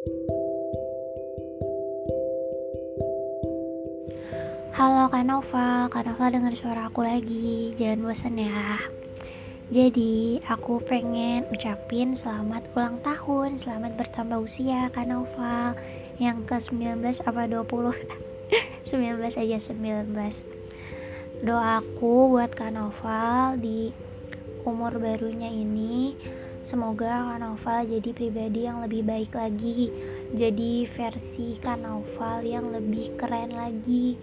Halo Kak Nova, Kak Nova dengar suara aku lagi, jangan bosan ya. Jadi, aku pengen ucapin selamat ulang tahun, selamat bertambah usia Kak Nova yang ke-19 apa 20? 19 aja 19. Doaku buat Kak Nova di umur barunya ini semoga Kak Nova jadi pribadi yang lebih baik lagi, jadi versi Kak Nova yang lebih keren lagi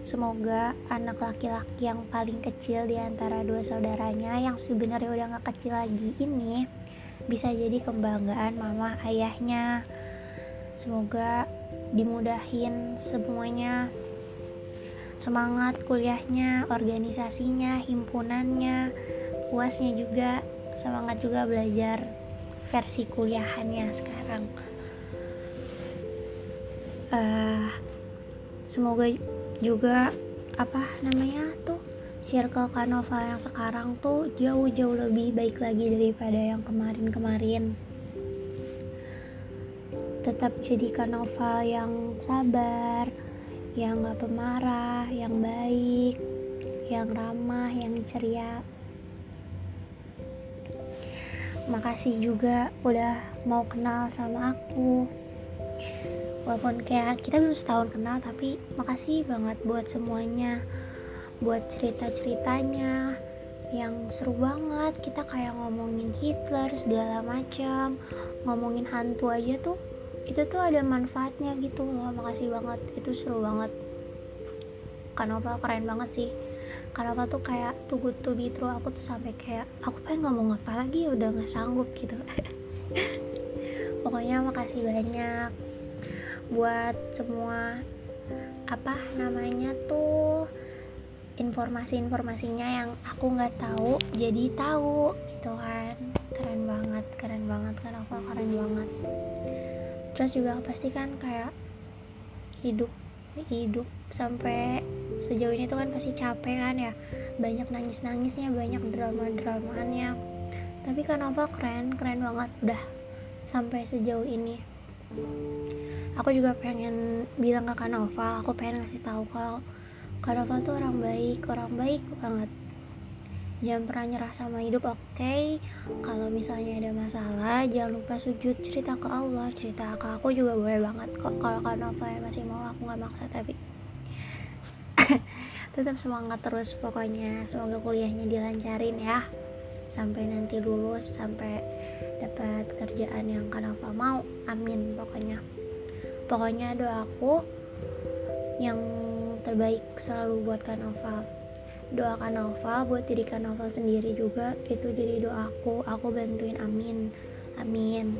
Semoga anak laki-laki yang paling kecil di antara dua saudaranya yang sebenarnya udah gak kecil lagi ini bisa jadi kebanggaan mama ayahnya. Semoga dimudahin semuanya. Semangat kuliahnya, organisasinya, himpunannya, puasnya juga, semangat juga belajar versi kuliahannya sekarang. Uh, semoga juga apa namanya tuh circle Kanova yang sekarang tuh jauh-jauh lebih baik lagi daripada yang kemarin-kemarin tetap jadi Kanova yang sabar yang gak pemarah yang baik yang ramah yang ceria makasih juga udah mau kenal sama aku. Walaupun kayak kita belum setahun kenal tapi makasih banget buat semuanya. Buat cerita-ceritanya yang seru banget. Kita kayak ngomongin Hitler segala macam. Ngomongin hantu aja tuh itu tuh ada manfaatnya gitu loh. Makasih banget. Itu seru banget. Kanova keren banget sih Kanova tuh kayak tuh tuh gitu aku tuh sampai kayak aku pengen ngomong apa lagi? Udah nggak sanggup gitu. Pokoknya makasih banyak buat semua apa namanya tuh informasi-informasinya yang aku nggak tahu jadi tahu gitu kan. Keren banget keren banget kan aku keren banget. Terus juga pasti kan kayak hidup hidup sampai sejauh ini tuh kan pasti capek kan ya. Banyak nangis nangisnya banyak drama dramanya tapi apa keren keren banget udah sampai sejauh ini. Aku juga pengen bilang ke Kanova aku pengen ngasih tahu kalau Kanova tuh orang baik orang baik banget. Jangan pernah nyerah sama hidup oke? Okay? kalau misalnya ada masalah jangan lupa sujud cerita ke Allah cerita ke aku juga boleh banget kok. Kalau Kanova masih mau aku nggak maksa tapi tetap semangat terus pokoknya. Semoga kuliahnya dilancarin ya. Sampai nanti lulus sampai dapat kerjaan yang Kanova mau. Amin pokoknya. Pokoknya doaku yang terbaik selalu buat Kanova doakan Nova buat diri Kanova sendiri juga itu jadi doaku aku. Bantuin amin. Amin.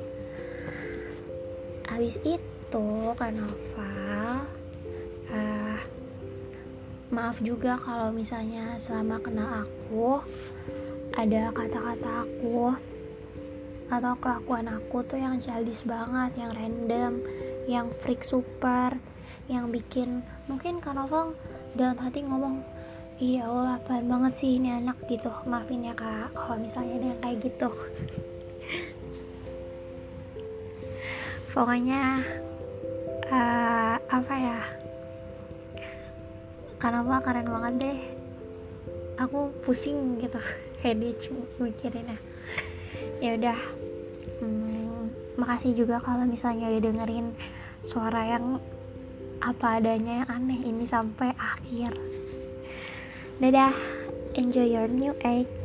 Habis itu Kanova maaf juga kalau misalnya selama kenal aku ada kata-kata aku atau kelakuan aku tuh yang childish banget yang random yang freak super yang bikin mungkin Kak Novel dalam hati ngomong iya Allah apaan banget sih ini anak gitu. Maafin ya kak kalau misalnya ada yang kayak gitu. Pokoknya uh, apa ya karena apa? Keren banget deh. Aku pusing gitu. Headache mikirinnya ya. Udah. Hmm, makasih juga kalau misalnya udah dengerin suara yang apa adanya yang aneh ini sampai akhir. Dadah. Enjoy your new egg